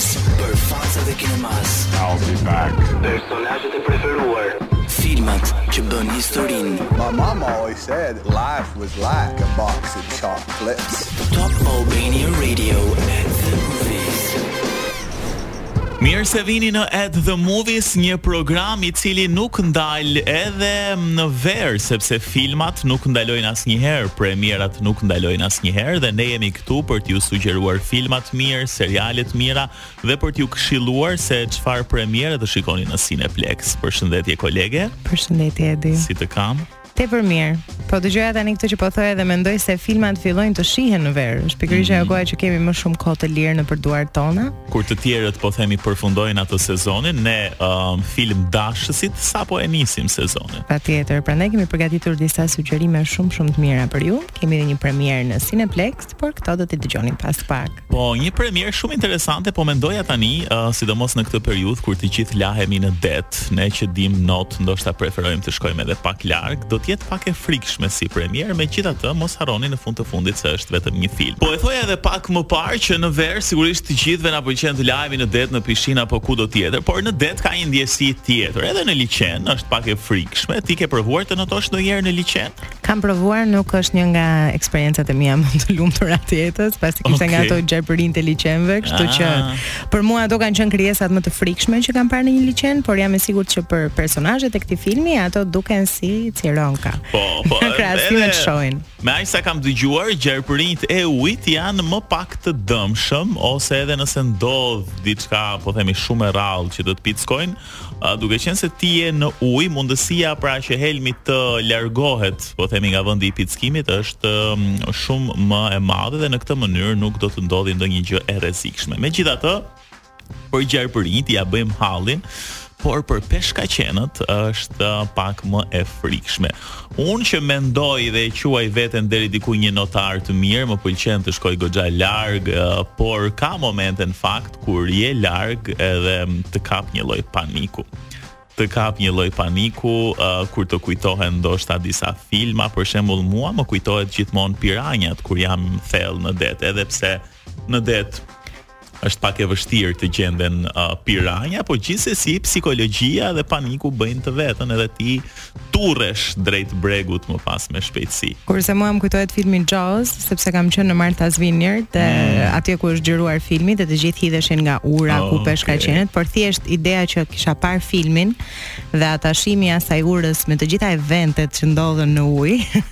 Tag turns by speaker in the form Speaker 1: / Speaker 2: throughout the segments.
Speaker 1: Për fansat e kinemas
Speaker 2: I'll be back
Speaker 1: Personazhet e preferuar Filmat që bënë historinë
Speaker 3: My mama always said Life was like a box of chocolates
Speaker 1: Top Albania Radio at the movies
Speaker 4: Mirë se vini në At the Movies, një program i cili nuk ndal edhe në verë, sepse filmat nuk ndalojnë asnjëherë, premierat nuk ndalojnë asnjëherë dhe ne jemi këtu për t'ju sugjeruar filma të mirë, seriale të mira dhe për t'ju këshilluar se çfarë premiere të shikoni në Cineplex. Përshëndetje kolege.
Speaker 5: Përshëndetje Edi.
Speaker 4: Si të kam?
Speaker 5: Tepër mirë. Po dëgjoja tani këtë që po thoje dhe mendoj se filmat fillojnë të shihen në verë. Është pikërisht
Speaker 4: mm -hmm.
Speaker 5: ajo koha që kemi më shumë kohë të lirë nëpër duart tona.
Speaker 4: Kur të tjerët po themi përfundojnë atë sezonin, ne um, filmdashësit sapo e nisim sezonin.
Speaker 5: Patjetër, prandaj kemi përgatitur disa sugjerime shumë shumë të mira për ju. Kemi dhe një premierë në Cineplex, por këto do t'i dëgjoni pas pak.
Speaker 4: Po, një premierë shumë interesante, po mendoja tani, uh, sidomos në këtë periudhë kur të gjithë lahemi në det, ne që dimë not, ndoshta preferojmë të shkojmë edhe pak larg, do të jetë pak e frikshme si premierë, megjithatë mos harroni në fund të fundit se është vetëm një film. Po e thoja edhe pak më parë që në verë sigurisht të gjithëve na pëlqen të lahemi në det, në pishinë apo kudo tjetër, por në det ka një ndjesi tjetër. Edhe në liqen është pak e frikshme. Ti ke provuar të notosh ndonjëherë në liqen?
Speaker 5: Kam provuar, nuk është një nga eksperiencat e mia më të lumtura të jetës, pasi kishte okay.
Speaker 4: nga
Speaker 5: ato gjarpërinjtë e liqeneve, kështu që
Speaker 4: ah.
Speaker 5: për mua ato kanë qenë krijesat më të frikshme që kam parë në një liqen, por jam e sigurt që për personazhet e këtij filmi ato duken si cironka.
Speaker 4: Po, po.
Speaker 5: Krahasim me ç'shohin.
Speaker 4: Me aq sa kam dëgjuar, gjarpërinjtë e ujit janë më pak të dëmshëm ose edhe nëse ndodh diçka, po themi shumë e rrallë që do të pickojnë, Duke qenë se ti je në ujë, mundësia pra që helmi të largohet, po themi nga vendi i pickimit është shumë më e madhe dhe në këtë mënyrë nuk do të ndodhi ndonjë gjë e rrezikshme. Megjithatë, për gjarpërinjtë ia bëjmë hallin, por për peshkaqenët është pak më e frikshme. Unë që mendoj dhe e quaj veten deri diku një notar të mirë, më pëlqen të shkoj goxha larg, por ka momente në fakt kur je larg edhe të kap një lloj paniku. Të kap një lloj paniku uh, kur të kujtohen ndoshta disa filma, për shembull mua më kujtohet gjithmonë piranjat kur jam thellë në det, edhe pse në det Është pak e vështirë të gjenden uh, piranja, por gjithsesi psikologjia dhe paniku bëjnë të vetën edhe ti turresh drejt bregut më pas me shpejtësi.
Speaker 5: Kurse mua më kujtohet filmi Jaws, sepse kam qenë në Martha's Vineyard, dhe mm. atje ku është xhiruar filmi dhe të gjithë hidheshin nga ura
Speaker 4: oh,
Speaker 5: ku peshkaqenët okay., por thjesht ideja që kisha parë filmin dhe atashimi i asaj urës me të gjitha eventet që ndodhën në ujë,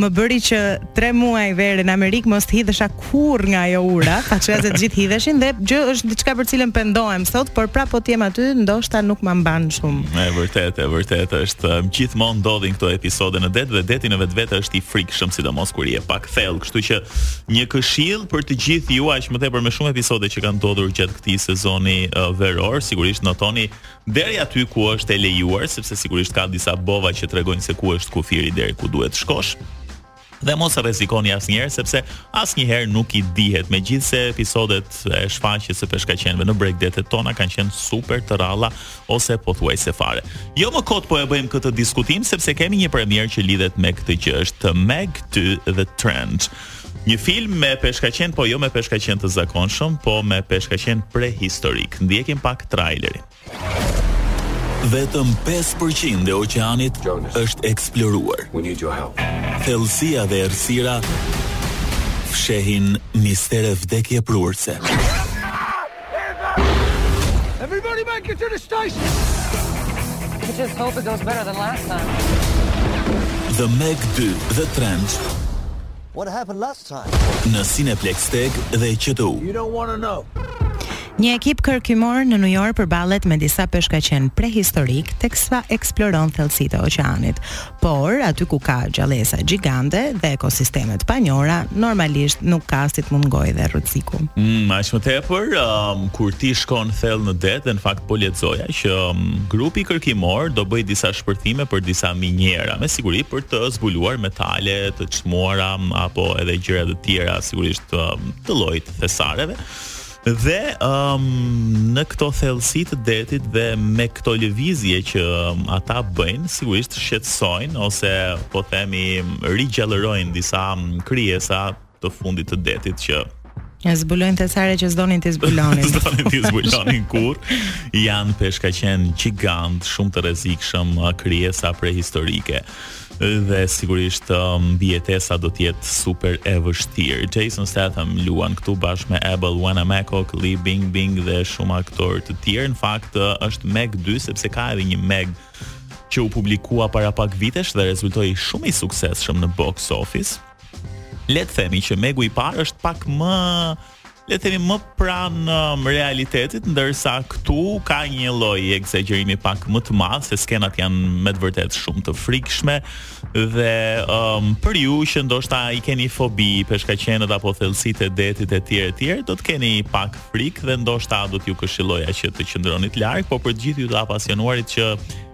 Speaker 5: më bëri që 3 muaj verë në Amerikë mos të hidhesha kurrë nga ajo ura, pa çka se të gjithë hidheshin dhe kjo është diçka për cilën pendohem sot, por prapë po të jem aty, ndoshta nuk ma mban shumë.
Speaker 4: E vërtetë, e vërtetë është um, gjithmonë ndodhin këto episode në det dhe deti në vetvete është i frikshëm sidomos kur je pak thellë, kështu që një këshillë për të gjithë ju aq më tepër me shumë episode që kanë ndodhur gjatë këtij sezoni uh, veror, sigurisht notoni deri aty ku është e lejuar, sepse sigurisht ka disa bova që tregojnë se ku është kufiri deri ku duhet të shkosh. Dhe mos rrezikoni asnjëherë sepse asnjëherë nuk i dihet. Megjithëse episodet e shfaqjes së peshkaqenëve në bregdetet tona kanë qenë super të rralla ose pothuajse fare. Jo më kot po e bëjmë këtë diskutim sepse kemi një premierë që lidhet me këtë gjë, është Meg 2 The Trench. Një film me peshkaqen, po jo me peshkaqen të zakonshëm, po me peshkaqen prehistorik. Ndjekim pak trailerin. Vetëm pesë për qind e oqeanit është eksploruar. Thellësia dhe errësira fshehin mistere
Speaker 6: vdekjeprurëse. The
Speaker 4: Meg dy, The Trench,
Speaker 7: What happened last time?
Speaker 4: Në Cineplexx TEG dhe QTU.
Speaker 6: You don't wanna know.
Speaker 5: Një ekip kërkimor nënujor përballet me disa peshkaqenë prehistorikë teksa eksploron thellësitë e oqeanit. Por, aty ku ka gjallesa gjigande dhe ekosisteme të panjohura, normalisht nuk ka si të mungojë dhe rreziku.
Speaker 4: Mm, aq më tepër, um, kur ti shkon thellë në det dhe në fakt po lexoja që um, grupi kërkimor do bëjë disa shpërthime për disa minjera, me siguri për të zbuluar metale të çmuara apo edhe gjëra të tjera sigurisht të, të llojit të thesareve. Dhe um, në këto thellësi të detit dhe me këto lëvizje që um, ata bëjnë, sigurisht shqetësojnë ose po themi rigjallërojnë disa um, krijesa të fundit të detit që
Speaker 5: Ja zbulojnë thesare që s'donin t'i zbulonin.
Speaker 4: S'donin t'i zbulonin kurrë. Janë peshkaqenë gjigantë, shumë të rrezikshëm, krijesa prehistorike dhe sigurisht um, mbijetesa do të jetë super e vështirë. Jason Statham luan këtu bashkë me Able Wanamakok, Li Bingbing dhe shumë aktorë të tjerë. Në fakt uh, është Meg 2 sepse ka edhe një Meg që u publikua para pak vitesh dhe rezultoi shumë i suksesshëm në box office. le të themi që Megu i parë është pak më le të themi më pranë um, realitetit, ndërsa këtu ka një lloj ekzagjerimi pak më të madh se skenat janë me të vërtetë shumë të frikshme dhe um, për ju që ndoshta i keni fobi peshkaqenët apo thellësitë e detit e tjerë e tjerë, do të keni pak frikë dhe ndoshta do t'ju këshilloja që të qëndronit larg, por për të gjithë ju të apasionuarit që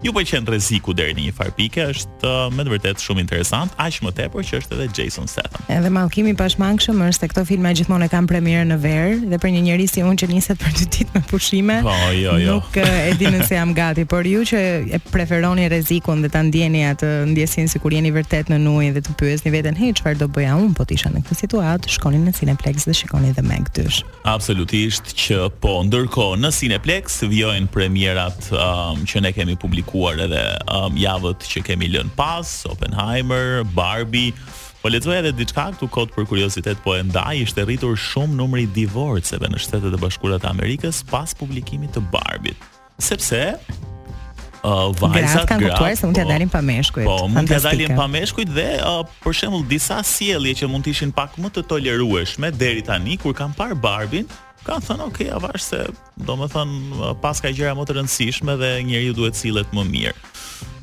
Speaker 4: ju pëlqen rreziku deri në një farë pike, është uh, me të vërtetë shumë interesant, aq më tepër që është edhe Jason Statham.
Speaker 5: Edhe mallkimi i pashmangshëm është se këto filma gjithmonë e kanë premierën në verë dhe për një njeri si unë që niset për dy ditë me pushime,
Speaker 4: po, jo, jo.
Speaker 5: nuk uh, e di nëse jam gati, por ju që e preferoni rrezikun dhe ta ndjeni atë ndjesinë sikur jeni vërtet në ujë dhe Pyesni veten, "Hey, çfarë do bëja unë po të isha në këtë situatë?" Shkoni në Cineplex dhe shikoni The Meg 2.
Speaker 4: Absolutisht që po. Ndërkohë në Cineplex vijojnë premierat um, që ne kemi publikuar edhe um, javët që kemi lënë pas, Oppenheimer, Barbie, Po lexoja edhe diçka këtu kot për kuriozitet, po e ndaj ishte rritur shumë numri i divorceve në Shtetet e Bashkuara të Amerikës pas publikimit të Barbit. Sepse uh, vajzat
Speaker 5: kanë kuptuar se mund t'ia po, dalin pa meshkujt.
Speaker 4: Po, mund t'ia dalin pa meshkujt dhe uh, për shembull disa sjellje që mund të ishin pak më të tolerueshme deri tani kur kanë parë Barbin, kanë thënë ok, avash se domethënë paska gjëra më të rëndësishme dhe njeriu duhet të sillet më mirë.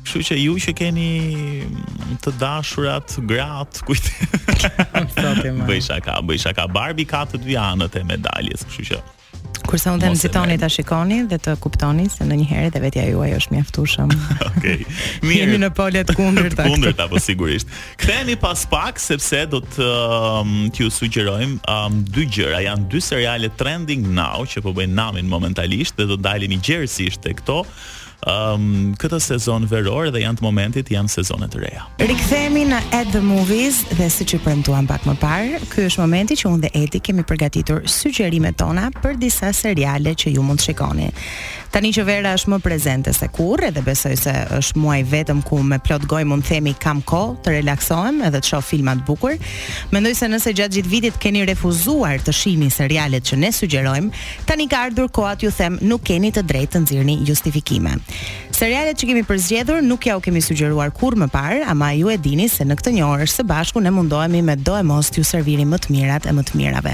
Speaker 4: Kështu që ju që keni mm, të dashurat, gratë, kujdes. Bëj shaka, bëj shaka. Barbie ka të dy anët e medaljes, kështu që
Speaker 5: Kurse unë them nxitoni ta shikoni dhe të kuptoni se ndonjëherë dhe vetja juaj është e mjaftueshme.
Speaker 4: Okej.
Speaker 5: Mirë. Jemi në pole të
Speaker 4: kundërta. Të kundërta, po sigurisht. Kthehemi pas pak sepse do të um, t'ju sugjerojmë um, dy gjëra. Janë dy seriale trending now që po bëjnë namin momentalisht dhe do të ndalemi gjerësisht te këto. um, këtë sezon veror dhe janë të momentit janë sezone të reja.
Speaker 5: Rikthehemi në At the Movies dhe siç e premtuam pak më parë, ky është momenti që unë dhe Edi kemi përgatitur sugjerimet tona për disa seriale që ju mund të shikoni. Tani që vera është më prezente se kurrë dhe besoj se është muaji i vetëm ku me plot gojë mund të themi kam kohë të relaksohem edhe të shoh filma të bukur. Mendoj se nëse gjatë gjithë vitit keni refuzuar të shihni serialet që ne sugjerojmë, Tani ka ardhur koha t'ju them, nuk keni të drejtë të nxirrni justifikime. Serialet që kemi përzgjedhur nuk jua kemi sugjeruar kurrë më parë, ama ju e dini se në këtë një orë së bashku ne mundohemi me do e mos t'ju servirim më të mirat e më të mirave.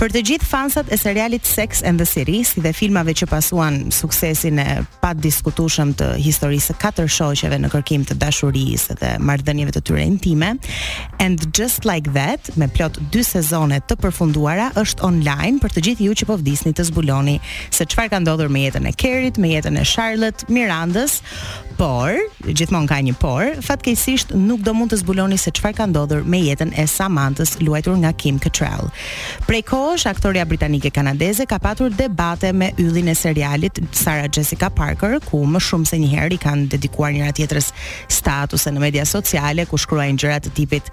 Speaker 5: Për të gjithë fansat e serialit Sex and the City, si dhe filmave që pasuan suksesin e padiskutueshëm të historisë së katër shoqeve në kërkim të dashurisë dhe marrëdhënieve të tyre intime, And Just Like That me plot dy sezone të përfunduara është online për të gjithë ju që po vdisni të zbuloni se çfarë ka ndodhur me jetën e Kerit, me jetën e Charlotte, Mirandës, por gjithmonë ka një por, fatkeqësisht nuk do mund të zbuloni se çfarë ka ndodhur me jetën e Samantës luajtur nga Kim Cattrall. Prej kohësh aktorja britanike kanadeze ka patur debate me yllin e serialit Sarah Jessica Parker, ku më shumë se një herë i kanë dedikuar njëra-tjetrës Statuse në media sociale ku shkruajnë gjëra të tipit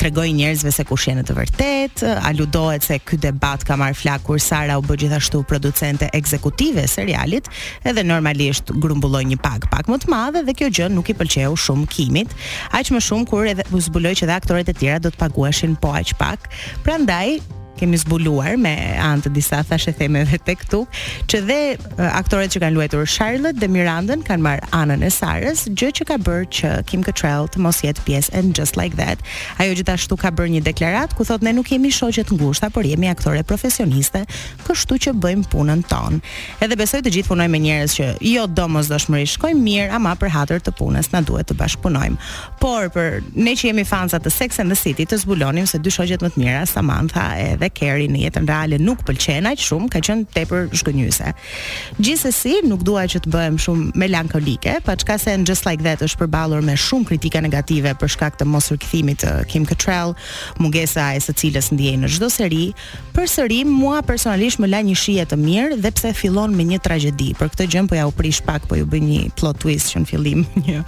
Speaker 5: tregoju njerëzve se kush je në të vërtetë, aludohet se ky debat ka marrë flak kur Sara u bë gjithashtu producente ekzekutive e serialit, edhe normalisht grumbulloi një pagë pak më të madhe dhe kjo gjë nuk i pëlqeu shumë Kimit, aq më shumë kur edhe u zbulua që dhe aktoret e tjera do të paguheshin po aq pak. Prandaj kemi zbuluar me anë të disa thashethemeve tek-tuk, që dhe aktoret që kanë luajtur Charlotte dhe Mirandën kanë marrë anën e Sarës, gjë që ka bërë që Kim Cattrall të mos jetë pjesë e And Just Like That. Ajo gjithashtu ka bërë një deklaratë ku thotë ne nuk jemi shoqe të ngushta, por jemi aktore profesioniste, kështu që bëjmë punën tonë. Edhe besoj të gjithë punojmë me njerëz që jo domosdoshmërisht shkojmë mirë, ama për hatër të punës na duhet të bashkëpunojmë. Por për ne që jemi fansa të Sex and the City, të zbulonim se dy shoqet më të mira, Samantha edhe Carrie në jetën reale nuk pëlqehen aq shumë, ka qenë tepër zhgënjyese. Gjithsesi, nuk dua që të bëhem shumë melankolike, paçka se And Just Like That është përballur me shumë kritika negative për shkak të mosrikthimit të Kim Cattrall, mungesa e së cilës ndihej në çdo seri, Përsëri, mua personalisht më la një shije të mirë dhe pse fillon me një tragjedi. Për këtë gjë po jua prish pak, po ju bëj një plot twist që në fillim, një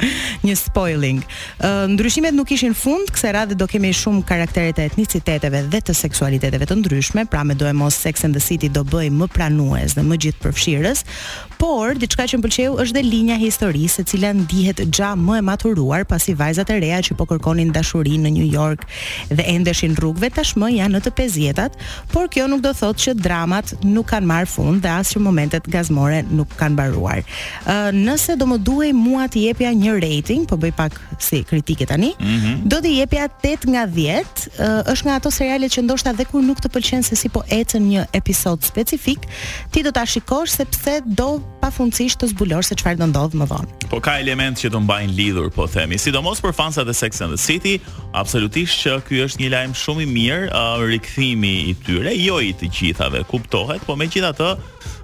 Speaker 5: një spoiling. Ë uh, ndryshimet nuk kishin fund, kësaj radhe do kemi shumë karaktere të etniciteteve dhe të seksualiteteve të ndryshme, pra medoemos Sex and the City do bëhet më pranues dhe më gjithëpërfshirës, Por, diçka që më pëlqeu është dhe linja e historisë, e cila ndihet goxha më e maturuar, pasi vajzat e reja që po kërkonin dashuri në New York dhe endeshin rrugëve tashmë janë në të pesëdhjetat, por kjo nuk do thotë që dramat nuk kanë marrë fund dhe as që momentet gazmore nuk kanë mbaruar. Ë, nëse do më duhej mua të jepja një rating, po bëj pak si kritike tani, mm -hmm. do t'i jepja 8 nga 10. Uh, është nga ato seriale që ndoshta dhe kur nuk të pëlqen se si po ecën një episod specifik, ti do ta shikosh sepse do pafundësisht të zbulosh se çfarë do ndodhë më vonë.
Speaker 4: Po ka elementë që të mbajnë lidhur, po themi, sidomos për fansat e Sex and the City, absolutisht që ky është një lajm shumë i mirë, uh, rikthimi i tyre, jo i të gjithave, kuptohet, po megjithatë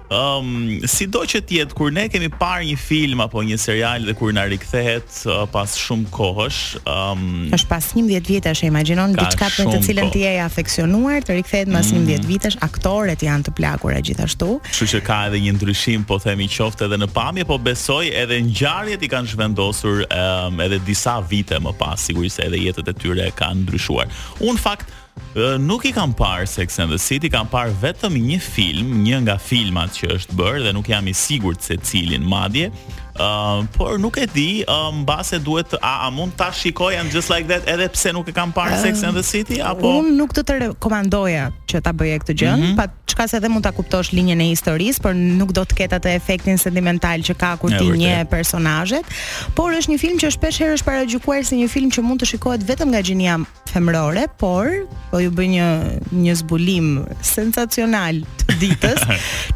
Speaker 4: Ëm, sido që të jetë, kur ne kemi parë një film apo një serial dhe kur na rikthehet uh, pas shumë kohësh, ëm um,
Speaker 5: është pas 11 vitesh e imagjinon diçka për të cilën ti je afeksionuar, të rikthehet pas mm. 11 vitesh, aktoret janë të plakura gjithashtu.
Speaker 4: Kështu që ka edhe një ndryshim, po themi qoftë edhe në pamje, po besoj edhe ngjarjet i kanë zhvendosur um, edhe disa vite më pas, sigurisht se edhe jetët e tyre kanë ndryshuar. Unë fakt Nuk i kam parë Sex and the City, kam parë vetëm një film, një nga filmat që është bërë dhe nuk jam i sigurt se cilin madje. Uh, por nuk e di, uh, mbase duhet a, a mund ta shikoj And Just Like That edhe pse nuk e kam parë uh, Sex and the City apo
Speaker 5: Unë nuk të të rekomandoja që ta bëje këtë gjë, mm -hmm. pa çka se edhe mund ta kuptosh linjën e historisë, por nuk do të ketë atë efektin sentimental që ka kur ti njeh personazhet, por është një film që shpesh herë është paragjykuar si një film që mund të shikohet vetëm nga gjinia femërore, por po ju bëj një një zbulim sensacional të ditës,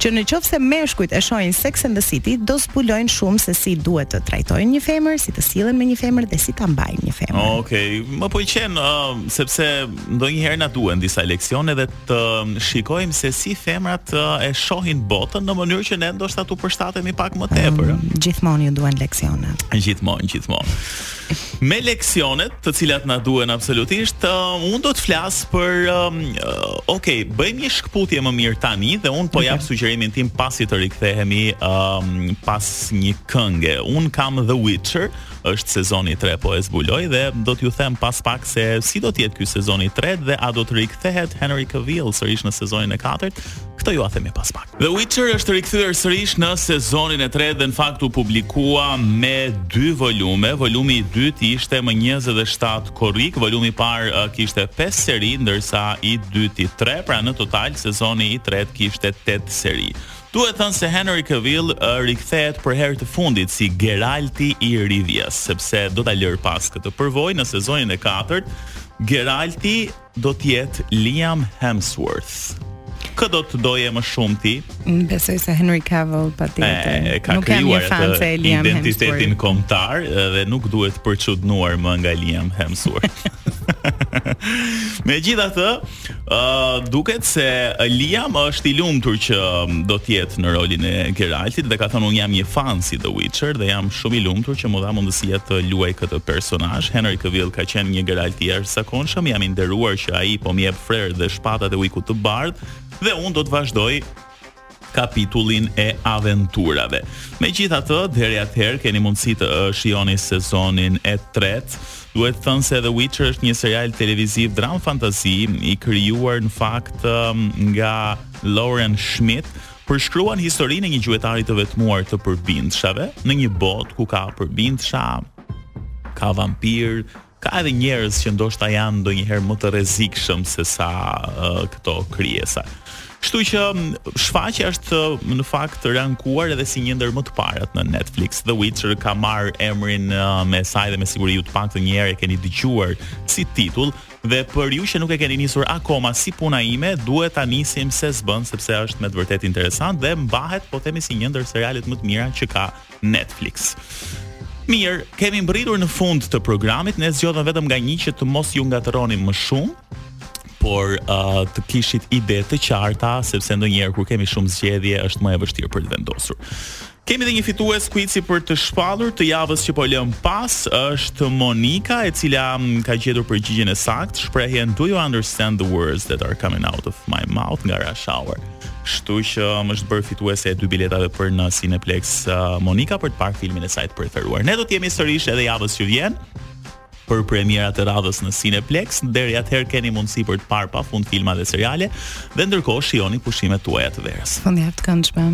Speaker 5: që në qoftë se meshkujt e shohin Sex and the City, do zbulojnë shumë se si duhet të trajtojnë një femër, si të sillen me një femër dhe si ta mbajnë një femër.
Speaker 4: Okej, okay. më pëlqen po uh, sepse ndonjëherë na duhen disa leksione dhe të shikojmë se si femrat uh, e shohin botën në mënyrë që ne ndoshta tu përshtatemi pak më tepër. Um,
Speaker 5: gjithmonë ju duhen leksione.
Speaker 4: Gjithmonë, gjithmonë. Me leksionet, të cilat na duhen absolutisht, uh, unë do të flas për um, uh, ok, bëjmë një shkëputje më mirë tani dhe unë po jap sugjerimin tim pasi të rikthehemi um, pas një kënge. Unë kam The Witcher, është sezoni 3 po e zbuloj dhe do t'ju them pas pak se si do të jetë ky sezoni 3 dhe a do të rikthehet Henry Cavill sërish në sezonin e 4. Këtë jua themi pas pak. The Witcher është rikthyer sërish në sezonin e tretë dhe në fakt u publikua me dy volume. Volumi i dytë ishte më njëzet e shtatë korrik, volumi i parë kishte pesë seri, ndërsa i dyti tre, pra në total sezoni i tretë kishte tetë seri. Duhet thënë se Henry Cavill rikthehet për herë të fundit si Geralti i Rivias, sepse do ta lërë pas këtë përvojë në sezonin e katërt. Geralti do të jetë Liam Hemsworth. Kë do të doje më shumë ti?
Speaker 5: Unë besoj se Henry Cavill patjetër. E, ka nuk jam një fanse e Liam Hemsworth.
Speaker 4: Identitetin kombëtar dhe nuk duhet përçudnuar më nga Liam Hemsworth. Megjithatë, ë uh, duket se Liam është i lumtur që um, do të jetë në rolin e Geraltit dhe ka thënë unë jam një fans i The Witcher dhe jam shumë i lumtur që m'u dha mundësia të luaj këtë personazh. Henry Cavill ka qenë një Geralt i zakonshëm, jam i nderuar që ai po m'i jep frerë dhe shpatat e ujkut të bardhë dhe unë do të vazhdoj kapitullin e aventurave. Megjithatë, deri atëherë keni mundësi të shijoni sezonin e tretë. Duhet thënë se The Witcher është një serial televiziv dramë fantazi i krijuar në fakt nga Lauren Schmidt, përshkruan historinë e një gjuetari të vetmuar të përbindshave në një botë ku ka përbindsha, ka vampirë, Ka edhe njerëz që ndoshta janë ndonjëherë më të rrezikshëm se sa uh, këto krijesa. Kështu që shfaqja është në fakt rankuar edhe si një ndër më të parat në Netflix. The Witcher ka marrë emrin me saj dhe me siguri ju të paktën njëherë e keni dëgjuar si titull dhe për ju që nuk e keni nisur akoma si puna ime, duhet ta nisim se s'bën sepse është me të vërtetë interesant dhe mbahet po themi si një ndër serialet më të mira që ka Netflix. Mirë, kemi mbërritur në fund të programit, ne zgjodhëm vetëm nga një që të mos ju ngatërronim më shumë, por uh, të kishit ide të qarta, sepse ndonjëherë kur kemi shumë zgjedhje është më e vështirë për të vendosur. Kemi dhe një fitues kuici për të shpallur të javës që po lëmë pas, është Monika e cila mm, ka gjetur përgjigjen e saktë, shprehjen do you understand the words that are coming out of my mouth nga Rush Hour. Kështu që um, është bërë fituese e dy biletave për në Cineplex uh, Monika për të parë filmin e saj të preferuar. Ne do të jemi sërish edhe javës që vjen për premierat e radhës në Cineplex. Deri atëherë keni mundësi për të parë pafund filma dhe seriale dhe ndërkohë shijoni pushimet tuaja të verës.
Speaker 5: Faleminderit këndshme.